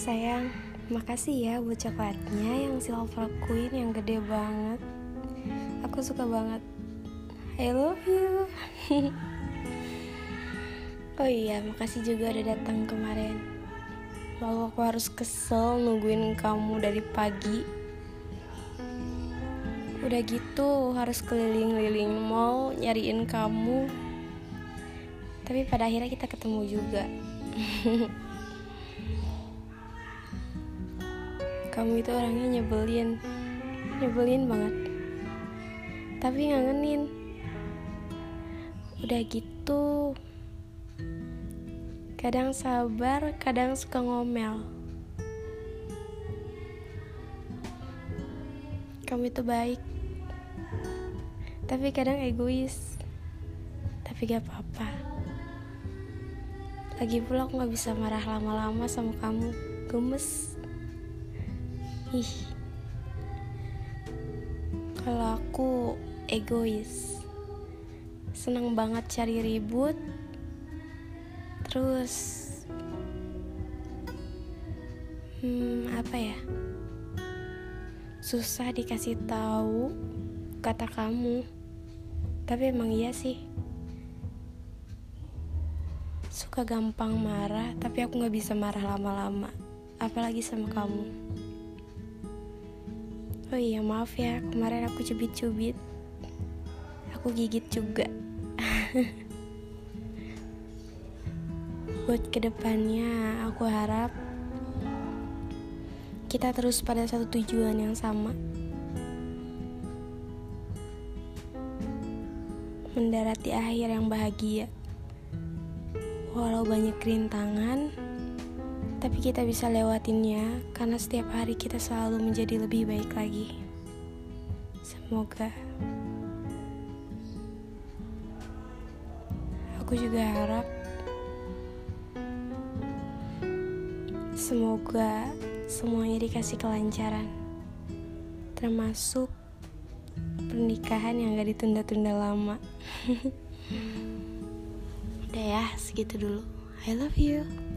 Sayang, makasih ya buat coklatnya yang silver queen yang gede banget. Aku suka banget. I love you. oh iya, makasih juga udah datang kemarin. Lalu aku harus kesel nungguin kamu dari pagi. Udah gitu harus keliling-liling mall nyariin kamu. Tapi pada akhirnya kita ketemu juga. kamu itu orangnya nyebelin. Nyebelin banget. Tapi ngangenin. Udah gitu kadang sabar kadang suka ngomel. Kamu itu baik. Tapi kadang egois. Tapi gak apa-apa. Lagi pula aku gak bisa marah lama-lama sama kamu. Gemes Ih, kalau aku egois, seneng banget cari ribut, terus, hmm, apa ya? Susah dikasih tahu kata kamu, tapi emang iya sih. Suka gampang marah, tapi aku gak bisa marah lama-lama, apalagi sama kamu. Oh iya maaf ya. Kemarin aku cubit-cubit. Aku gigit juga. Buat ke depannya aku harap Kita terus pada satu tujuan yang sama. Mendarat di akhir yang bahagia. Walau banyak rintangan tapi kita bisa lewatinnya karena setiap hari kita selalu menjadi lebih baik lagi. Semoga aku juga harap semoga semuanya dikasih kelancaran, termasuk pernikahan yang gak ditunda-tunda lama. Udah ya, segitu dulu. I love you.